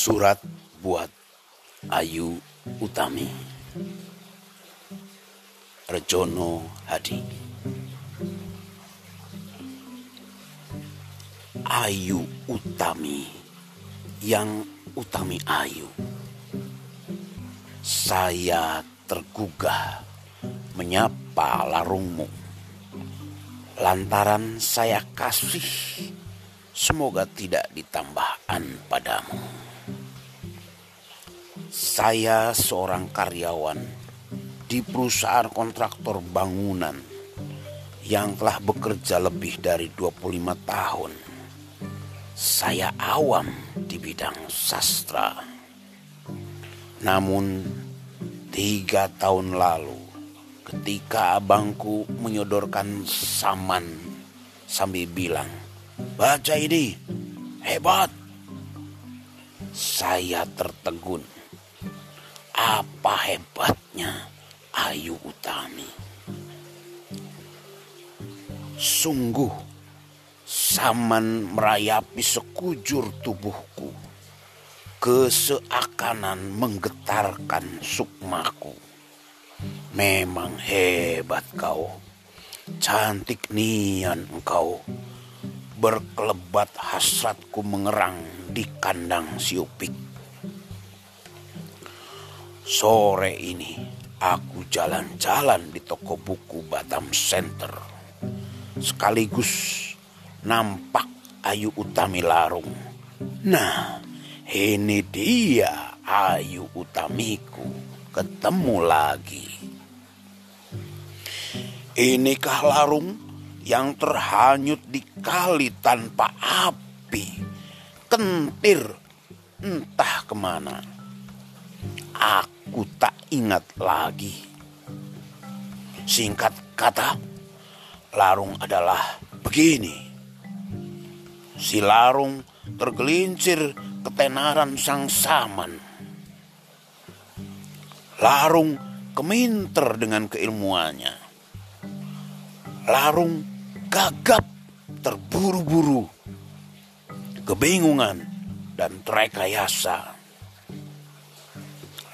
Surat buat Ayu Utami. Rejono Hadi. Ayu Utami. Yang Utami Ayu. Saya tergugah menyapa larungmu. Lantaran saya kasih Semoga tidak ditambahkan padamu saya seorang karyawan di perusahaan kontraktor bangunan yang telah bekerja lebih dari 25 tahun. Saya awam di bidang sastra. Namun tiga tahun lalu ketika abangku menyodorkan saman sambil bilang, baca ini, hebat. Saya tertegun apa hebatnya Ayu Utami? Sungguh saman merayapi sekujur tubuhku. Keseakanan menggetarkan sukmaku. Memang hebat kau. Cantik nian engkau. Berkelebat hasratku mengerang di kandang siupik Sore ini aku jalan-jalan di toko buku Batam Center. Sekaligus nampak Ayu Utami Larung. Nah, ini dia Ayu Utamiku. Ketemu lagi. Inikah larung yang terhanyut di kali tanpa api? Kentir entah ke mana. Aku Ku tak ingat lagi. Singkat kata, larung adalah begini. Si larung tergelincir ketenaran sang saman. Larung keminter dengan keilmuannya. Larung gagap terburu-buru, kebingungan dan terekayasa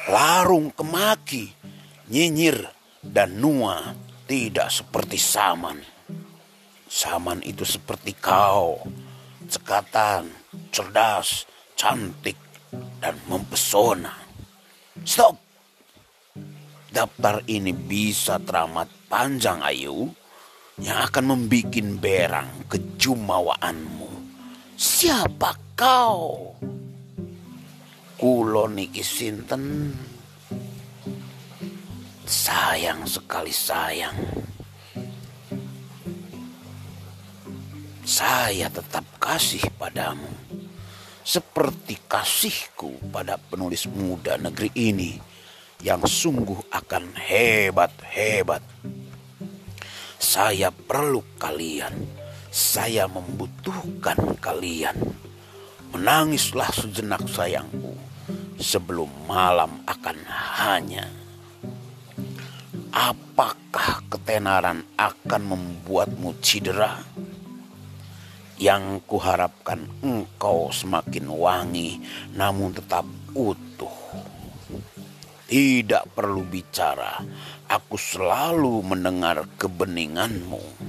larung kemaki, nyinyir, dan nua tidak seperti Saman. Saman itu seperti kau, cekatan, cerdas, cantik, dan mempesona. Stop! Daftar ini bisa teramat panjang Ayu yang akan membuat berang kejumawaanmu. Siapa kau? Kulo niki sinten sayang sekali sayang saya tetap kasih padamu seperti kasihku pada penulis muda negeri ini yang sungguh akan hebat-hebat. Saya perlu kalian, saya membutuhkan kalian. Menangislah sejenak sayangku sebelum malam akan hanya. Apakah ketenaran akan membuatmu cedera? Yang kuharapkan engkau semakin wangi namun tetap utuh. Tidak perlu bicara, aku selalu mendengar kebeninganmu.